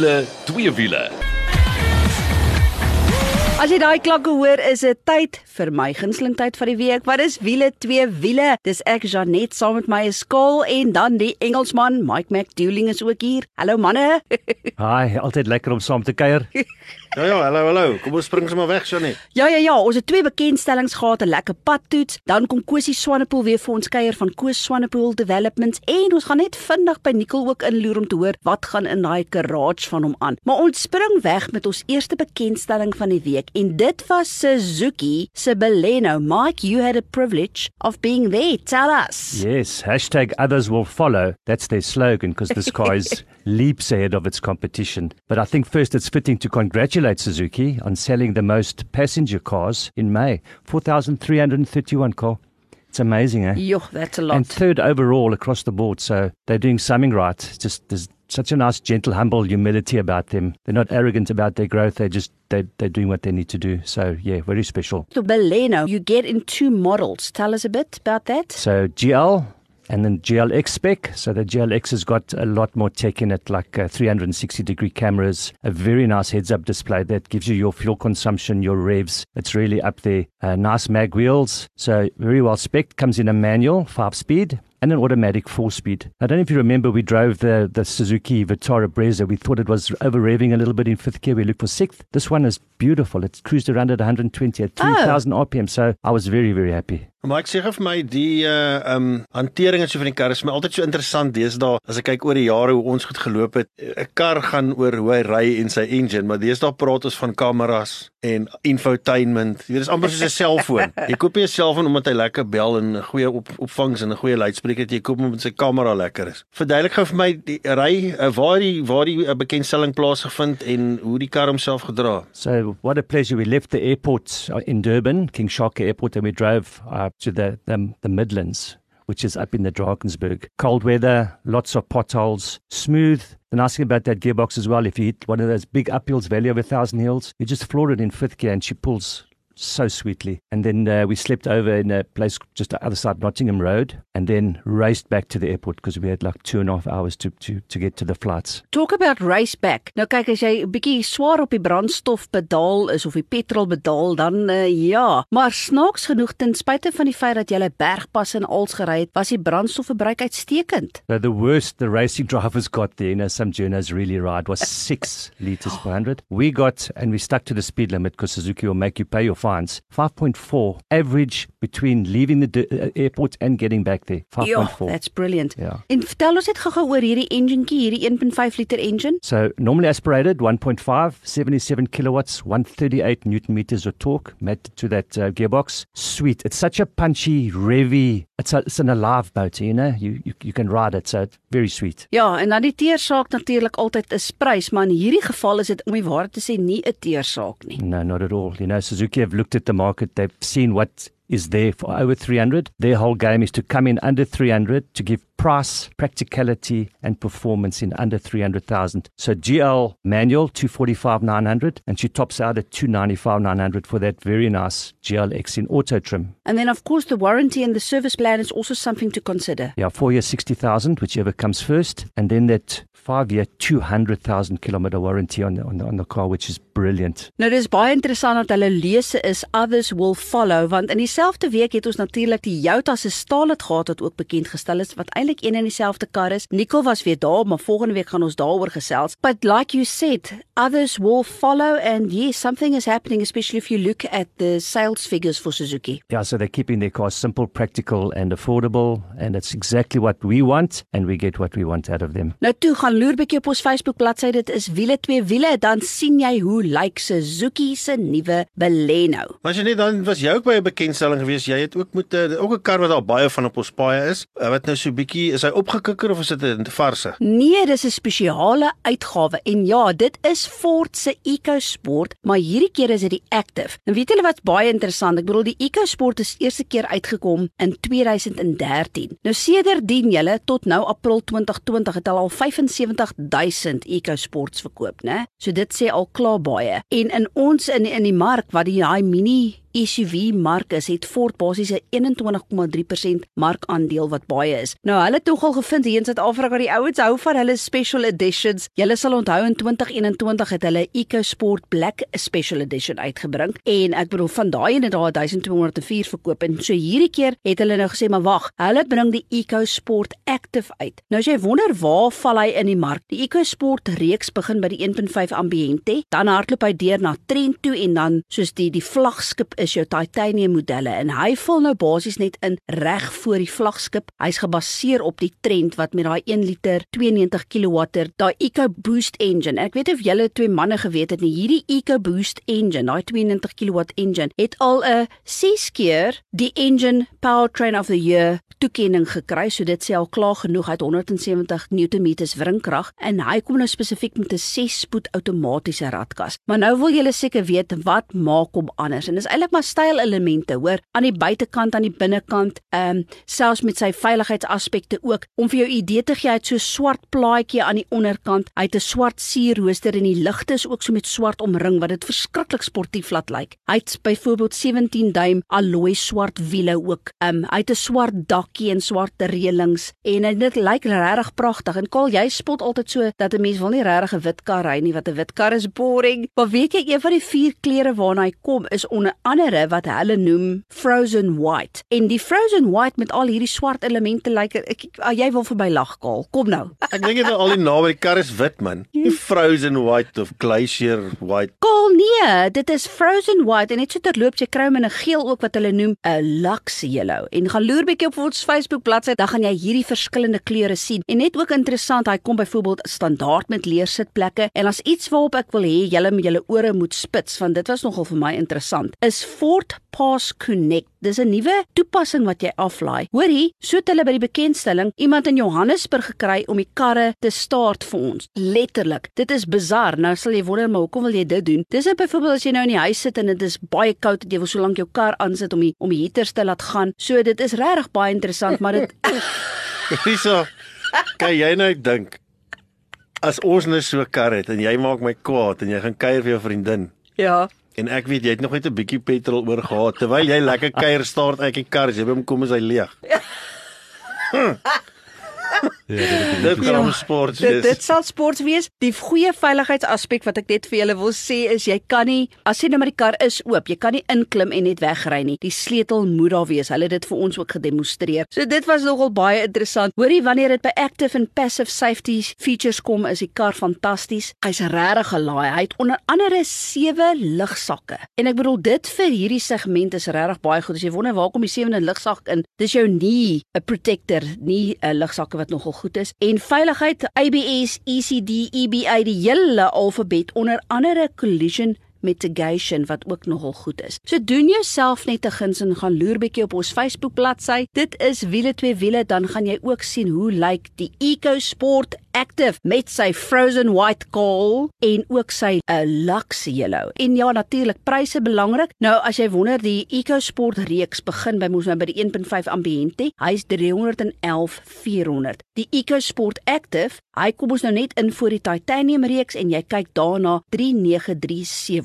wiele, twee wiele. As jy daai klanke hoor, is dit tyd vir my gunsteling tyd van die week. Wat is wiele twee wiele? Dis ek Janet saam met my skool en dan die Engelsman Mike McDouling is ook hier. Hallo manne. Haai, altyd lekker om saam te kuier. Ja ja, hallo hallo. Kom ons spring sommer weg, Janet. ja ja ja, ons het twee bekendstellings gehad, 'n lekker padtoets. Dan kom Kosie Swanepoel weer vir ons kuier van Koos Swanepoel Developments en ons gaan net vinnig by Nicole ook inloer om te hoor wat gaan in daai garage van hom aan. Maar ons spring weg met ons eerste bekendstelling van die week en dit was Suzuki se Baleno. Mike, you had a privilege of being there. Tell us. Yes, hashtag others will follow. That's their slogan because this car is leaps ahead of its competition. But I think first it's fitting to congratulate Suzuki on selling the most passenger cars in May 4,331 car. It's amazing, eh? Joh, that's a lot. And third overall across the board. So they're doing something right. Just there's such a nice, gentle, humble humility about them. They're not arrogant about their growth. They just they they're doing what they need to do. So yeah, very special. to Baleno, you get in two models. Tell us a bit about that. So GL and then GLX spec. So the GLX has got a lot more tech in it, like uh, 360 degree cameras, a very nice heads up display that gives you your fuel consumption, your revs. It's really up there. Uh, nice mag wheels. So very well spec. Comes in a manual, five speed. And an automatic four speed. I don't know if you remember, we drove the, the Suzuki Vitara Brezza. We thought it was over revving a little bit in fifth gear. We looked for sixth. This one is beautiful. It's cruised around at 120 at 3000 RPM. So I was very, very happy. Maar ek sê vir my die uh um hantering en so van die kar is my altyd so interessant deesdae as ek kyk oor die jare hoe ons goed geloop het. 'n Kar gaan oor hoe hy ry en sy engine, maar deesdae praat ons van kameras en infotainment. Jy weet, dis amper soos 'n selfoon. Jy koop nie 'n selfoon omdat hy lekker bel en 'n goeie op, opvangs en 'n goeie luidspreker het. Jy koop hom omdat sy kamera lekker is. Verduidelik gou vir my die ry uh, waar die waar die uh, bekendstelling plaasgevind en hoe die kar homself gedra. So what a pleasure! We left the airport uh, in Durban, King Shark Airport, and we drove uh, to the, the the Midlands, which is up in the Drakensberg. Cold weather, lots of potholes, smooth. The nice thing about that gearbox as well, if you hit one of those big uphills, valley of a thousand hills, you just floor it in fifth gear, and she pulls so sweetly. And then uh, we slept over in a place just the other side Nottingham Road, and then raced back to the airport because we had like two and a half hours to to to get to the flights. Talk about race back. Nou kyk as jy 'n bietjie swaar op die brandstofpedaal is of die petrolpedaal dan uh, ja, maar snaaks genoeg ten spyte van die feit dat jy bergpas en als gery het, was die brandstofverbruik uitstekend. So the worst the racing drivers got there, you know, some journos really ride, was six liters per hundred. We got, and we stuck to the speed limit because Suzuki will make you pay your fines. 5.4 average between leaving the uh, airport and getting back there. Ja, 5.4. that's brilliant. Yeah. En vertel ons net gou-gou oor hierdie enjinetjie, hierdie 1.5 liter engine. So normally aspirated 1.5, 77 kilowatts, 138 newton meters of torque mated to that uh, gearbox. Sweet. It's such a punchy, revy. It's a, it's an alive motor, you know. You, you you can ride it, so very sweet. Ja, en dan die teersaak natuurlik altyd is prys, maar in hierdie geval is dit om die waarheid te sê nie 'n teersaak nie. No, not at all. You know, Suzuki have looked at the market. They've seen what is there for over 300. Their whole game is to come in under 300 to give price, practicality, and performance in under 300,000. So GL manual 245 900, and she tops out at 295 900 for that very nice GLX in auto trim. And then of course the warranty and the service plan is also something to consider. Yeah, four year 60,000, whichever comes first, and then that five year 200,000 kilometer warranty on the, on the, on the car, which is brilliant. Nou dis baie interessant dat hulle lese is others will follow want in dieselfde week het ons natuurlik die Toyota se Starlet gehad wat ook bekend gestel is wat eintlik een en dieselfde kar is. Nicole was weer daar, maar volgende week gaan ons daaroor gesels. But like you said, others will follow and yes, something is happening especially if you look at the sales figures for Suzuki. Yeah, so they're keeping their cars simple, practical, and affordable, and it's exactly what we want, and we get what we want out of them. Nou toe gaan loer bietjie op ons Facebook bladsy, dit is wiele twee wiele, dan sien jy hoe lyk Suzuki se nuwe Baleno. Maar as jy net dan was jy ook by 'n bekendstelling gewees. Jy het ook met 'n ook 'n kar wat al baie van op ons paaie is. Uh, wat nou so bietjie is hy opgekikker of is dit 'n varse? Nee, dis 'n spesiale uitgawe en ja, dit is Ford se EcoSport, maar hierdie keer is dit die Active. En weet julle wat's baie interessant? Ek bedoel die EcoSport is eerste keer uitgekom in 2013. Nou sedertdien julle tot nou April 2020 het hulle al 75000 EcoSports verkoop, né? So dit sê al klaar baie. En in ons in in die mark wat die daai mini SUV mark is, het Ford basies 'n 21,3% markandeel wat baie is. Nou hulle het nogal gevind hier in Suid-Afrika dat die ouens hou van hulle special editions. Julle sal onthou in 2021 het hulle EcoSport Black Special Edition uitgebring en ek bedoel van daai en dit daar 1204 verkoop en so hierdie keer het hulle nou gesê maar wag, hulle bring die EcoSport Active uit. Nou as jy wonder waar val hy in die mark? Die EcoSport reeks begin by die 1.5 Ambiente, dan hardloop hy deur na Trend toe en dan soos die die vlaggenskap is jou titanium modelle en hy val nou basies net in reg voor die vlaggenskap. Hy's gebaseer op die Trend wat met daai 1 liter 92 kW daai EcoBoost engine. Ek weet of julle twee manne geweet het nie, hierdie EcoBoost engine, daai 92 kW engine, het al 'n 6 keer die engine powertrain of the year toekenning gekry. So dit sê al klaar genoeg het 170 Newtonmeters wringkrag en hy kom nou spesifiek met 'n 6-spoed outomatiese ratkas. Maar nou wil julle seker weet wat maak hom anders en dis eintlik maar stylelemente, hoor, aan die buitekant, aan die binnekant, ehm um, selfs met sy veiligheidsaspekte ook. Om vir jou idee te gee, hy het so swart plaatjie aan die onderkant. Hy het 'n swart sierrooster en die ligte is ook so met swart omring wat dit verskriklik sportief laat lyk. Hy het byvoorbeeld 17 duim alloy swart wiele ook. Ehm um, hy het 'n swart dakkie en swart reëlings en dit lyk regtig pragtig. En Kaal, jy spot altyd so dat 'n mens wil nie regtig 'n wit kar ry nie, wat 'n wit kar is boring. Maar weet jy een van die vier kleure waarna hy kom is onder andere wat hulle noem frozen white. En die frozen white met al hierdie swart elemente lyk like, ek, ek ah, jy wil verby lag Kaal. Kom nou. Ek dink dit al die naam by die kar is wit man. Die frozen white of glacier white. Kaal nee, dit is frozen white en net so terloops jy kry hom in 'n geel ook wat hulle noem 'n lux yellow. En gaan loer bietjie op ons Facebook bladsy, dan gaan jy hierdie verskillende kleure sien. En net ook interessant, hy kom byvoorbeeld standaard met leersitplekke en as iets waarop ek wil hê julle met julle ore moet spits want dit was nogal vir my interessant. Is Ford Pass Connect. Dis 'n nuwe toepassing wat jy aflaai. Hoorie, so het hulle by die bekendstelling iemand in Johannesburg gekry om die karre te start vir ons. Letterlik. Dit is bizar. Nou sal jy wonder maar hoekom wil jy dit doen? Dis net byvoorbeeld as jy nou in die huis sit en dit is baie koud en jy wil so lank jou kar aansit om die om die heaters te laat gaan. So dit is regtig baie interessant, maar dit Hierso. Kyk jy nou dink as ons net so 'n kar het en jy maak my kwaad en jy gaan kuier vir jou vriendin. Ja. En ek weet jy het nog net 'n bietjie petrol oor gehad terwyl jy lekker kuier start uit die kar, as jy by hom kom is hy leeg. Ja, Dit gaan om sport Dit wees. dit sal sport wees. Die goeie veiligheidsaspek wat ek net vir julle wil sê is jy kan nie as jy nou met die kar is oop, jy kan nie inklim en net wegry nie. Die sleutel moet daar wees. Hulle het dit vir ons ook gedemonstreer. So dit was nogal baie interessant. Hoorie wanneer dit by active and passive safety features kom, is die kar fantasties. Hy's regtig gelaai. Hy het onder andere sewe lugsakke. En ek bedoel dit vir hierdie segment is regtig baie goed. As jy wonder waar kom die sewende lugsak in? Dis jou nie 'n protector, nie 'n lugsakke wat nogal goed is. En veiligheid ABS, ECD, EBA, die hele alfabet onder andere collision mitigation wat ook nogal goed is. So doen jouself net 'n guns en gaan loer bietjie op ons Facebook bladsy. Dit is wiele twee wiele, dan gaan jy ook sien hoe lyk die EcoSport Active met sy frozen white coal en ook sy 'n uh, lux yellow. En ja, natuurlik pryse belangrik. Nou as jy wonder, die EcoSport reeks begin by mos nou by die 1.5 Ambiente. Hy's 311.400. Die EcoSport Active, hy kom ons nou net in voor die titanium reeks en jy kyk daarna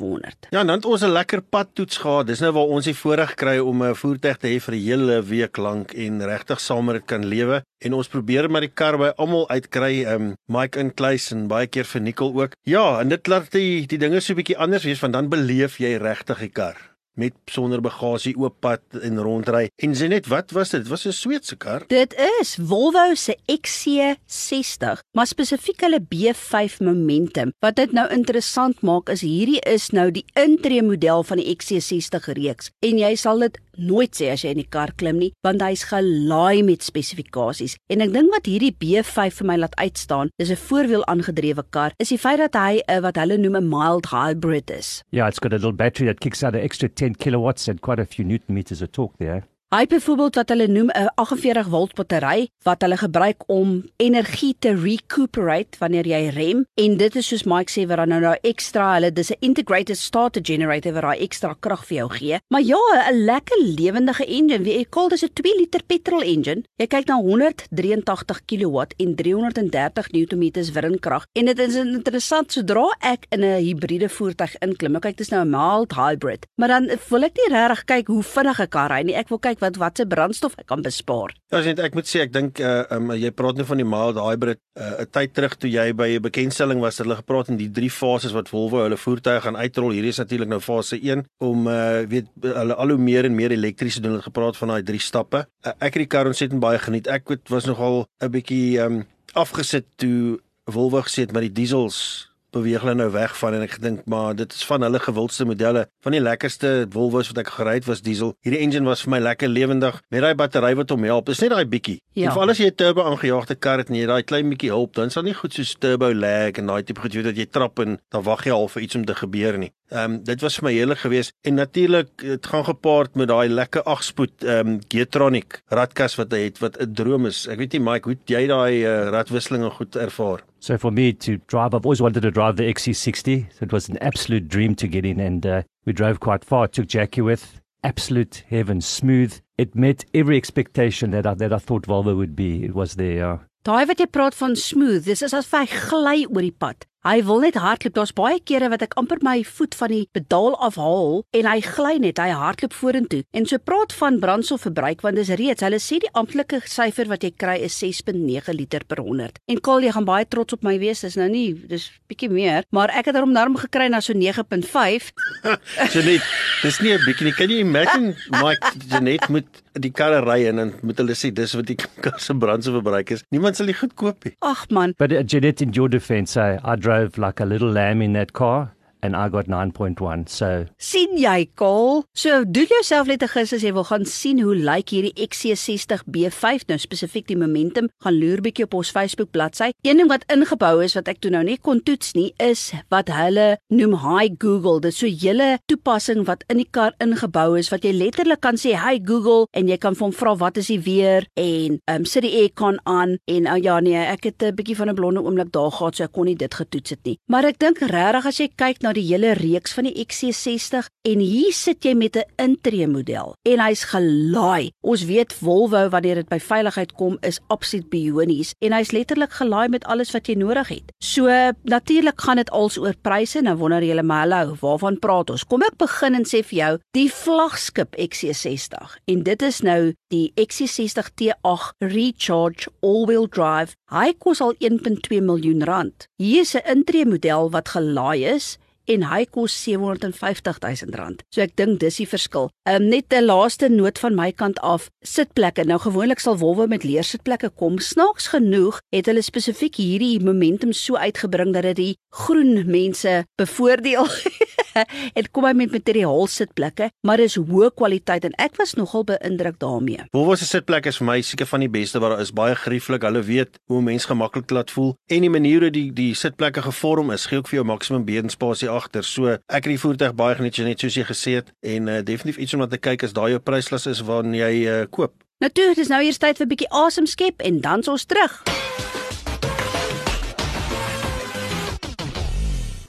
393.700. Ja, dan het ons 'n lekker padtoets gehad. Dis nou waar ons die voorreg kry om 'n voertuig te hê vir 'n hele week lank en regtig saam met dit kan lewe. En ons probeer met die kar by almal uitkry, um, Mike in Kluis en baie keer vir Nicole ook. Ja, en dit laat die die dinge so 'n bietjie anders wees want dan beleef jy regtig die kar met sonder bagasie oop pad en rondry. En sê net, wat was dit? Dit was 'n Sweedse kar. Dit is Volvo se XC60, maar spesifiek hulle B5 Momentum. Wat dit nou interessant maak is hierdie is nou die intree model van die XC60 reeks en jy sal dit nooit sê as jy in die kar klim nie, want hy's gelaai met spesifikasies. En ek dink wat hierdie B5 vir my laat uitstaan, dis 'n voorwiel aangedrewe kar, is die feit dat hy 'n wat hulle noem 'n mild hybrid is. Yeah, it's got a little battery that kicks out an extra 10 kilowatts and quite a few newton meters of torque there. Hy byvoorbeeld wat hulle noem 'n 48 volt battery wat hulle gebruik om energie te recuperate wanneer jy rem en dit is soos Mike sê wat dan nou nou ekstra hulle dis 'n integrated starter generator wat daai ekstra krag vir jou gee. Maar ja, 'n lekker lewendige engine. Wie ek call dis 'n 2 liter petrol engine. Jy kyk na 183 kW en 330 Nm wrinkrag en dit is interessant sodra ek in 'n hibriede voertuig inklim. Nou kyk dis nou 'n mild hybrid, maar dan wil ek nie regtig kyk hoe vinnig 'n kar ry nie. Ek wil kyk wat wat se brandstof ek kan bespaar. Ja, sien ek moet sê ek dink uh um, jy praat nou van die mild hybrid uh, 'n tyd terug toe jy by 'n bekendstelling was, hulle gepraat in die drie fases wat Volvo hulle voertuie gaan uitrol. Hierdie is natuurlik nou fase 1 om uh weet hulle al hoe meer en meer elektries doen. Hulle gepraat van daai drie stappe. Uh, ek het die kar ontsettend baie geniet. Ek het was nogal 'n bietjie um afgesit toe Volvo gesê het met die diesels beweeg hulle nou weg van en ek gedink maar dit is van hulle gewildste modelle. Van die lekkerste Volvo's wat ek gery het was diesel. Hierdie engine was vir my lekker lewendig met daai battery wat hom help. Dis net daai bietjie. Ja. En vir alles jy 'n turbo aangejaagde kar het en jy daai klein bietjie hulp, dan sal nie goed soos turbo lag en daai tipe goed weet dat jy trap en dan wag jy al vir iets om te gebeur nie. Ehm um, dit was vir my heerlik geweest en natuurlik dit gaan gepaard met daai lekker 8-spoed ehm um, Getronic radkas wat hy het wat 'n droom is. Ek weet nie Mike, hoe jy daai uh, radwisselinge goed ervaar? So for me to drive, I've always wanted to drive the XC60. So it was an absolute dream to get in, and uh, we drove quite far. Took Jackie with absolute heaven, smooth. It met every expectation that I, that I thought Volvo would be. It was there. Uh, Daai wat jy praat van smooth, dis is as hy gly oor die pad. Hy wil net hardloop. Daar's baie kere wat ek amper my voet van die pedaal afhaal en hy gly net. Hy hardloop vorentoe. En so praat van brandstofverbruik want dis reeds, hulle sê die amptelike syfer wat jy kry is 6.9 liter per 100. En Kol, jy gaan baie trots op my wees. Dis nou nie, dis bietjie meer, maar ek het hom norm gekry na so 9.5. Janet, dis nie 'n bietjie nie. Kan jy imagine Mike Janet moet die karre ry en dan moet hulle sê dis wat die kar se brandstofverbruik is. Niemand sal dit goed koop nie. Ag man. But uh, Janet in your defense, I, I drove like a little lamb in that car. And I got 9.1. So sien jy kol? So doen jouself net 'n gis as jy wil gaan sien hoe lyk hierdie XC60 B5 nou spesifiek die momentum gaan loer bietjie op ons Facebook bladsy. Een ding wat ingebou is wat ek toe nou nie kon toets nie is wat hulle noem Hi Google. Dit is so 'n hele toepassing wat in die kar ingebou is wat jy letterlik kan sê Hi Google en jy kan vir hom vra wat is die weer en um, sit die aircon aan en oh ja nee, ek het 'n bietjie van 'n blonde oomblik daar gehad so ek kon nie dit getoets het nie. Maar ek dink regtig as jy kyk na die hele reeks van die XC60 en hier sit jy met 'n intree model en hy's gelaai. Ons weet Volvo wanneer dit by veiligheid kom is absoluut bionies en hy's letterlik gelaai met alles wat jy nodig het. So natuurlik gaan dit als oor pryse. Nou wonder jy maar hallo, waarvan praat ons? Kom ek begin en sê vir jou, die vlaggenskap XC60 en dit is nou die XC60 T8 Recharge all-wheel drive. Hy kos al 1.2 miljoen rand. Hier is 'n intree model wat gelaai is en hy kos 750 000 rand. So ek dink dis die verskil. Ehm um, net 'n laaste noot van my kant af. Sitplekke. Nou gewoonlik sal Volvo met leersitplekke kom. Snaaks genoeg het hulle spesifiek hierdie momentum so uitgebring dat dit die groen mense bevoordeel. dit kom met materiaal sitplekke, maar dis hoë kwaliteit en ek was nogal beïndruk daarmee. Volvo se sitplekke is vir my seker van die beste wat daar is. Baie gerieflik. Hulle weet hoe mense gemaklik laat voel en die manier hoe die die sitplekke gevorm is, gee ook vir jou maksimum bedenspasie agter. So ek het die voertuig baie geniet net soos jy gesê het en uh, definitief iets om na te kyk as daai jou prysklas is wanneer jy uh, koop. Natuurlik, dis nou eers tyd vir 'n bietjie asem skep en dan ons terug.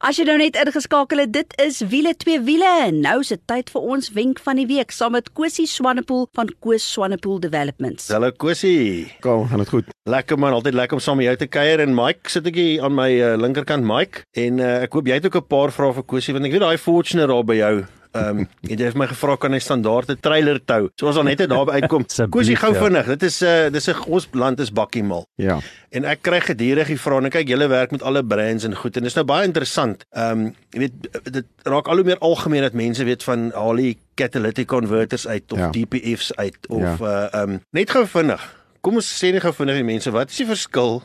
As jy nou net ingeskakel het, dit is wiele twee wiele. Nou is dit tyd vir ons wenk van die week saam met Kosie Swanepoel van Koos Swanepoel Developments. Hallo Kosie. Kom, gaan dit goed? Lekker man, altyd lekker om saam met jou te kuier en Mike sit ek hier aan my uh, linkerkant Mike en uh, ek hoop jy het ook 'n paar vrae vir Kosie want ek weet daai Fortuner daar by jou Ehm um, jy het my gevra kan hy standaarde trailer tou. So ons al net daar uitkom. Kosie gou ja. vinnig. Dit is 'n uh, dis 'n ons land is bakkie mal. Ja. En ek kry gedurig die vrae en kyk julle werk met alle brands en goed en dis nou baie interessant. Ehm um, jy weet dit raak al hoe meer algemeen dat mense weet van die catalytic converters uit of Ja. DPF's uit of Ja. uh ehm um, net gou vinnig. Kom ons sê net gou vinnig die mense, wat is die verskil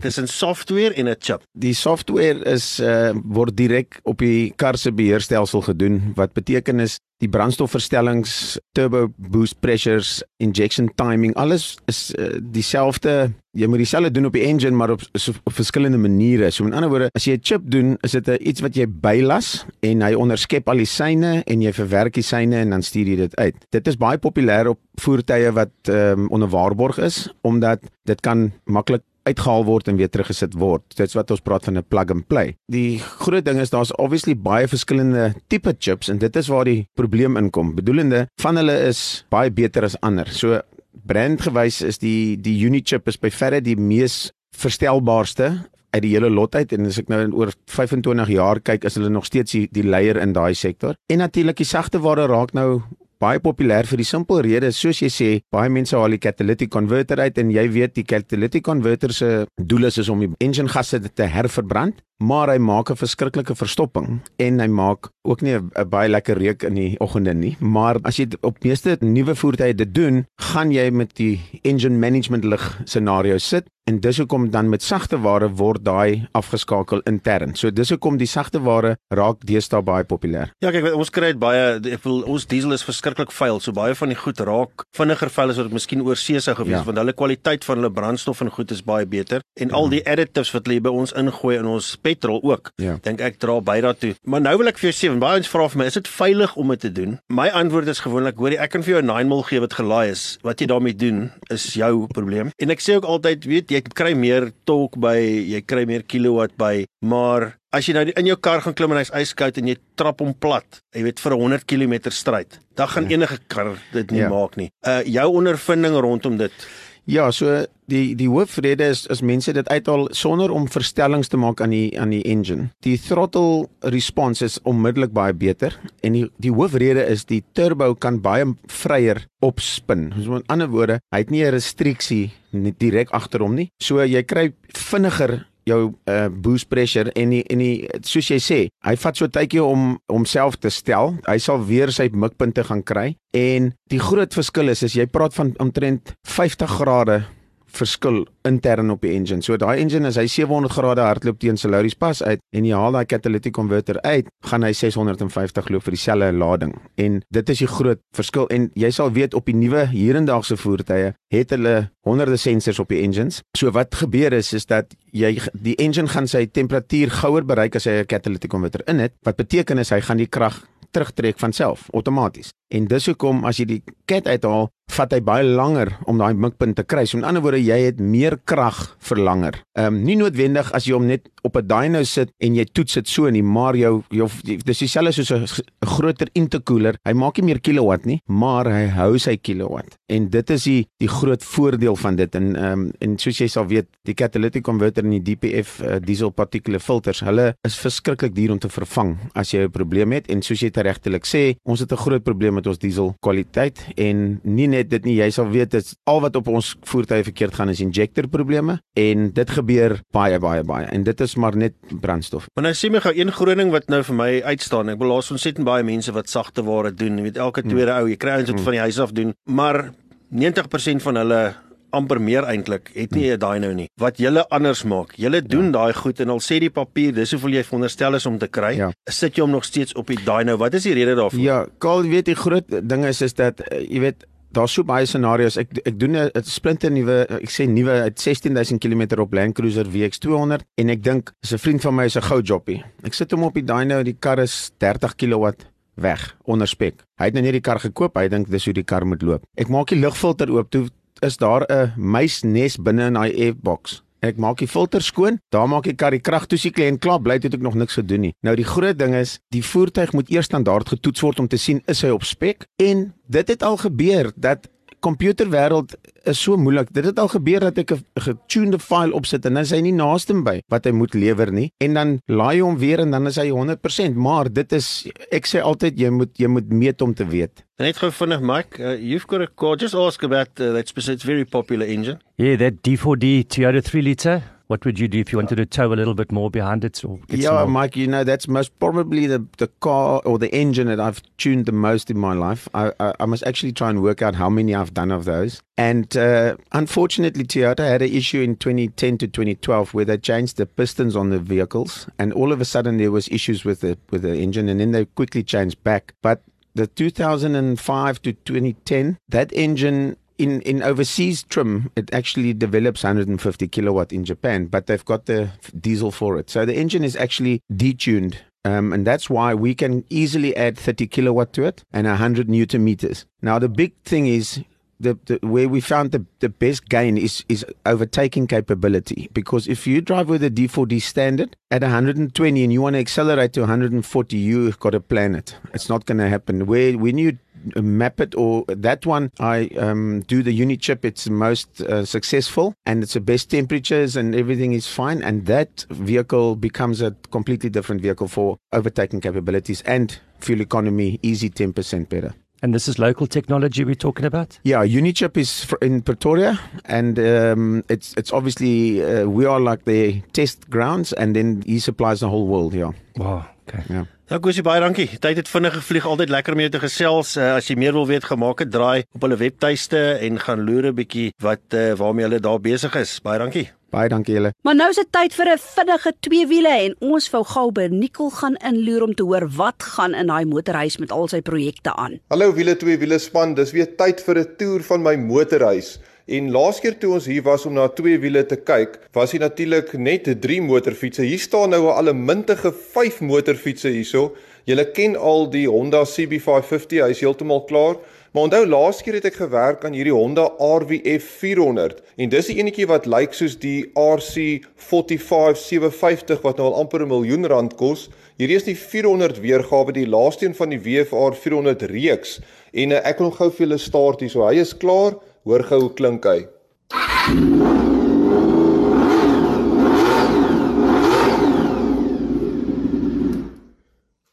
tussen software en 'n chip? Die software is uh word direk op die kar se beheerstelsel gedoen wat beteken is die brandstofverstellings, turbo boost pressures, injection timing, alles is uh, dieselfde. Jy moet dieselfde doen op die engine maar op so, op verskillende maniere. So met ander woorde, as jy 'n chip doen, is dit 'n iets wat jy bylas en hy onderskep al die syne en jy verwerk die syne en dan stuur jy dit uit. Dit is baie populêr op voertuie wat ehm um, onder waarborg is omdat dit kan maklik uitgehaal word en weer teruggesit word. Dit's wat ons praat van 'n plug and play. Die groot ding is daar's obviously baie verskillende tipe chips en dit is waar die probleem inkom. Bedoelende van hulle is baie beter as ander. So brandgewys is die die Unichip is by verre die mees verstelbaarste uit die hele lot uit en as ek nou oor 25 jaar kyk is hulle nog steeds die, die leier in daai sektor. En natuurlik die sagte ware raak nou baie populêr vir die simpel rede soos jy sê baie mense haal die catalytic converter uit en jy weet die catalytic converter se doel is, is om die engine gasse te herverbrand maar hy maak 'n verskriklike verstopping en hy maak ook nie 'n baie lekker reuk in die oggende nie maar as jy op meeste nuwe voertuie dit doen gaan jy met die engine management lig scenario sit en dis hoekom dan met sagte ware word daai afgeskakel intern so dis hoekom die sagte ware raak deesdae baie populêr Ja, kyk, ons kry dit baie ek wil ons diesel is verskriklik vuil. So baie van die goed raak vinniger vuil as wat dit miskien oor see sou gewees Ja. ja. want hulle kwaliteit van hulle brandstof en goed is baie beter en al die additives wat hulle by ons ingooi in ons petrol ook. Ja. Dink ek dra by daartoe. Maar nou wil ek vir jou sê, want baie ons vra vir my, is dit veilig om dit te doen? My antwoord is gewoonlik, hoorie, ek kan vir jou 'n 9 mil gee wat gelaai is. Wat jy daarmee doen is jou probleem. En ek sê ook altyd, weet jy, jy kry meer torque by, jy kry meer kilowatt by, maar As jy nou in jou kar gaan klim en hy's yskoud en jy trap hom plat, jy weet vir 'n 100 km stryd, dan gaan enige kar dit nie Ja. maak nie. Uh jou ondervinding rondom dit. Ja, so die die hoofrede is is mense dit uithaal sonder om verstellings te maak aan die aan die engine. Die throttle response is onmiddellik baie beter en die die hoofrede is die turbo kan baie vryer opspin. So met ander woorde, hy het nie 'n restriksie direk agter hom nie. So jy kry vinniger jou uh, boost pressure en die, en die soos jy sê, hy vat so tydjie om homself te stel. Hy sal weer sy mikpunte gaan kry en die groot verskil is as jy praat van omtrent 50 grade verskil intern op die engine. So daai engine as hy 700 grade hardloop teen Solaris pas uit en jy haal daai catalytic converter uit, gaan hy 650 loop vir dieselfde lading. En dit is die groot verskil en jy sal weet op die nuwe hierendaagse voertuie het hulle honderde sensors op die engines. So wat gebeur is is dat jy die engine gaan sy temperatuur gouer bereik as hy 'n catalytic converter in het. Wat beteken is hy gaan die krag terugtrek van self outomaties. En dis hoekom as jy die ket uithaal, vat hy baie langer om daai mikpunt te kry. So met ander woorde, jy het meer krag vir langer. Ehm um, nie noodwendig as jy hom net op 'n dyno sit en jy toets dit so nie, maar jou jou dis dieselfde soos 'n groter intercooler. Hy maak nie meer kilowatt nie, maar hy hou sy kilowatt. En dit is die die groot voordeel van dit en ehm um, en soos jy sal weet, die catalytic converter en die DPF uh, diesel particle filters, hulle is verskriklik duur om te vervang as jy 'n probleem het en soos jy regtelik sê, ons het 'n groot probleem met ons diesel kwaliteit en nie net dit nie, jy sal weet dit al wat op ons voertuie verkeerd gaan is injector probleme en dit gebeur baie baie baie en dit is maar net brandstof. Maar nou sê my gou een groot ding wat nou vir my uitstaan. Ek beloos ontsettend baie mense wat sagte ware doen. Jy weet elke tweede ou, jy kry ouens wat van die huis af doen, maar 90% van hulle amper meer eintlik het nie 'n dyno nie. Wat julle anders maak. Julle doen ja. daai goed en al sê die papier dis hoeveel jy veronderstel is om te kry. Ja. Sit jy hom nog steeds op die dyno? Wat is die rede daarvoor? Ja, Karl, jy weet die groot ding is is dat uh, jy weet daar's so baie scenario's. Ek ek doen 'n splinter nuwe, ek sê nuwe uit 16000 km op Land Cruiser WX200 en ek dink is 'n vriend van my is 'n gou joppie. Ek sit hom op die dyno, die kar is 30 kW weg onder spek. Hy het nou net die kar gekoop, hy dink dis hoe die kar moet loop. Ek maak die lugfilter oop, toe is daar 'n muisnes binne in daai airbox. Ek maak die filter skoon, daar maak ek kar die krag toe sy klein klaar bly het ek nog niks gedoen nie. Nou die groot ding is, die voertuig moet eers standaard getoets word om te sien is hy op spek en dit het al gebeur dat komputerwêreld is so moeilik. Dit het al gebeur dat ek 'n getunede file opsit en dan is hy nie naaste by wat hy moet lewer nie en dan laai hy hom weer en dan is hy 100%, maar dit is ek sê altyd jy moet jy moet meet om te weet. Net gou vinnig Mike, uh, you've got a call just ask about uh, that specific very popular engine. Yeah, that D4D Toyota 3 litre. What would you do if you wanted to tow a little bit more behind it or get Yeah? Mike, you know that's most probably the the car or the engine that I've tuned the most in my life. I I, I must actually try and work out how many I've done of those. And uh, unfortunately, Toyota had an issue in 2010 to 2012 where they changed the pistons on the vehicles, and all of a sudden there was issues with the with the engine, and then they quickly changed back. But the 2005 to 2010, that engine in in overseas trim, it actually develops 150 kilowatt in Japan, but they've got the diesel for it. So the engine is actually detuned. Um, and that's why we can easily add 30 kilowatt to it and 100 newton meters. Now, the big thing is the, the where we found the, the best gain is is overtaking capability. Because if you drive with a D4D standard at 120 and you want to accelerate to 140 you've got to plan it. It's not going to happen. Where when you map it or that one I um, do the unit chip. It's most uh, successful and it's the best temperatures and everything is fine. And that vehicle becomes a completely different vehicle for overtaking capabilities and fuel economy easy 10% better And this is local technology we're talking about? Yeah, Unichip is in Pretoria, and um, it's it's obviously uh, we are like the test grounds, and then he supplies the whole world. Yeah, Wow, okay. yeah. Ja, Gusie baie dankie. Tyd het vinnig gevlieg. Altyd lekker om jou te gesels. Uh, as jy meer wil weet, gemaak het draai op hulle webtuiste en gaan loer 'n bietjie wat uh, waarmee hulle daar besig is. Baie dankie. Baie dankie julle. Maar nou is dit tyd vir 'n vinnige tweewiele en ons wou gou by Nicol gaan inloer om te hoor wat gaan in daai motorhuis met al sy projekte aan. Hallo wiele twee wiele span, dis weer tyd vir 'n toer van my motorhuis. En laas keer toe ons hier was om na twee wiele te kyk, was hier natuurlik net 3 motorfietsse. Hier staan nou al 'n mintige 5 motorfietsse hierso. Julle ken al die Honda CB550, hy is heeltemal klaar. Maar onthou laas keer het ek gewerk aan hierdie Honda RWF 400 en dis die enetjie wat lyk soos die RC 45 750 wat nou al amper 'n miljoen rand kos. Hierdie is die 400 weergawe, die laaste een van die WFR 400 reeks. En uh, ek wil gou vir julle start hier. So hy is klaar. Hoor gou hoe klink hy.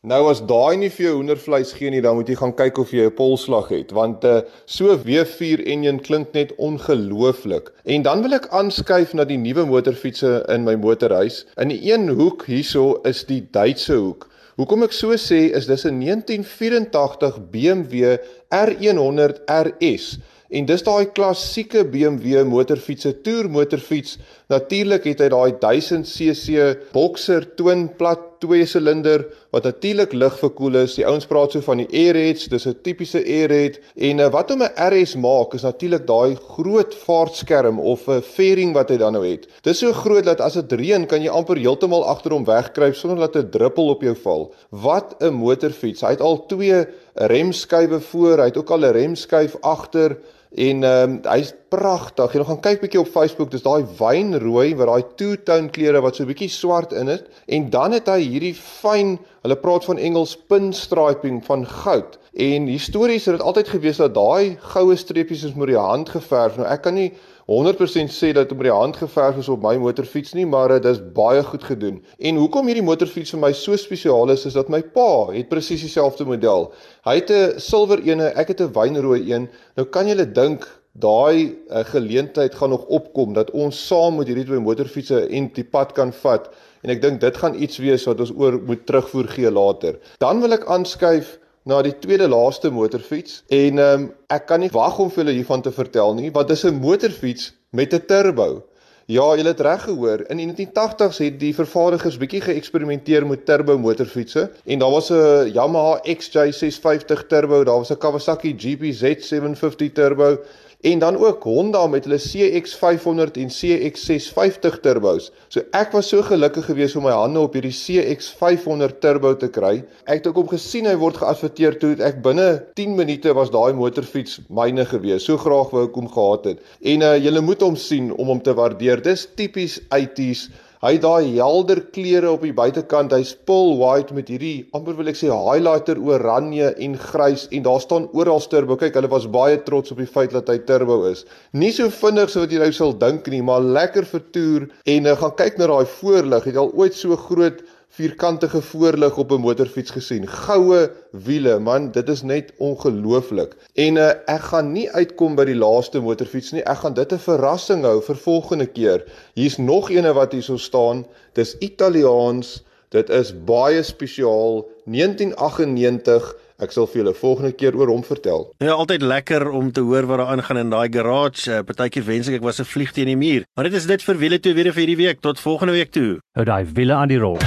Nou as daai nie vir jou hoendervleis gee nie, dan moet jy gaan kyk of jy 'n polslag het, want uh, so W4 enjin klink net ongelooflik. En dan wil ek aanskuif na die nuwe motorfietsse in my motorhuis. In die een hoek hierso is die Duitse hoek. Hoekom ek so sê is dis 'n 1984 BMW R100 RS. En dis daai klassieke BMW motorfietsse, toer motorfiets. Natuurlik het hy daai 1000cc Boxer twin plat twee silinder wat natuurlik lig verkoel is. Die ouens praat so van die airheads, dis 'n tipiese airhead en uh, wat hom 'n RS maak is natuurlik daai groot vaartskerm of 'n fairing wat hy dan nou het. Dis so groot dat as dit reën kan jy amper heeltemal agter hom wegkruip sonder dat 'n druppel op jou val. Wat 'n motorfiets. Hy het al twee remskywe voor, hy het ook al 'n remskyf agter en ehm um, hy's pragtig. Jy gaan kyk bietjie op Facebook, dis daai wynrooi met daai two-tone kleure wat so bietjie swart in het en dan het hy hierdie fyn, hulle praat van Engels pinstriping van goud. En histories het dit altyd gewees dat daai goue streepies is met die hand geverf. Nou ek kan nie 100% sê dat dit met die hand geverf is op my motorfiets nie, maar dit is baie goed gedoen. En hoekom hierdie motorfiets vir my so spesiaal is, is dat my pa het presies dieselfde model. Hy het 'n silwer ene, ek het 'n wynrooi een. Nou kan jy dink daai uh, geleentheid gaan nog opkom dat ons saam met hierdie twee motorfietsse en die pad kan vat en ek dink dit gaan iets wees wat ons oor moet terugvoer gee later. Dan wil ek aanskuif na die tweede laaste motorfiets en ehm um, ek kan nie wag om vir julle hiervan te vertel nie want dit is 'n motorfiets met 'n turbo. Ja, julle het reg gehoor. In die 1980s het die vervaardigers bietjie geëksperimenteer met turbo motorfietsse en daar was 'n Yamaha XJ650 turbo, daar was 'n Kawasaki GPZ 750 turbo en dan ook Honda met hulle CX500 en CX650 turbos. So ek was so gelukkig geweest om my hande op hierdie CX500 turbo te kry. Ek het ook om gesien hy word geadverteer toe ek binne 10 minute was daai motorfiets myne geweest. So graag wou ek hom gehad het. En uh julle moet hom sien om hom te waardeer. Dis tipies 80s. Hy het daai helder kleure op die buitekant. Hy's pearl white met hierdie amper wil ek sê highlighter oranje en grys en daar staan oral turbo. Kyk, hulle was baie trots op die feit dat hy turbo is. Nie so vinnig so wat jy nou sal dink nie, maar lekker vertoer en uh, gaan kyk na daai voorlig. Het al ooit so groot vierkantige voorlig op 'n motorfiets gesien. Goue wiele, man, dit is net ongelooflik. En uh, ek gaan nie uitkom by die laaste motorfiets nie. Ek gaan dit 'n verrassing hou vir volgende keer. Hier's nog eene wat hierso staan. Dis Italiaans. Dit is baie spesiaal. 1998 Ek sal vir julle volgende keer oor hom vertel. Ja, altyd lekker om te hoor wat daar aangaan in daai garage. Uh, Partykeer wens ek ek was 'n vlieg teen die muur. Maar dit is dit vir wiele toe weer vir hierdie week. Tot volgende week toe. Hou daai wiele aan die rol.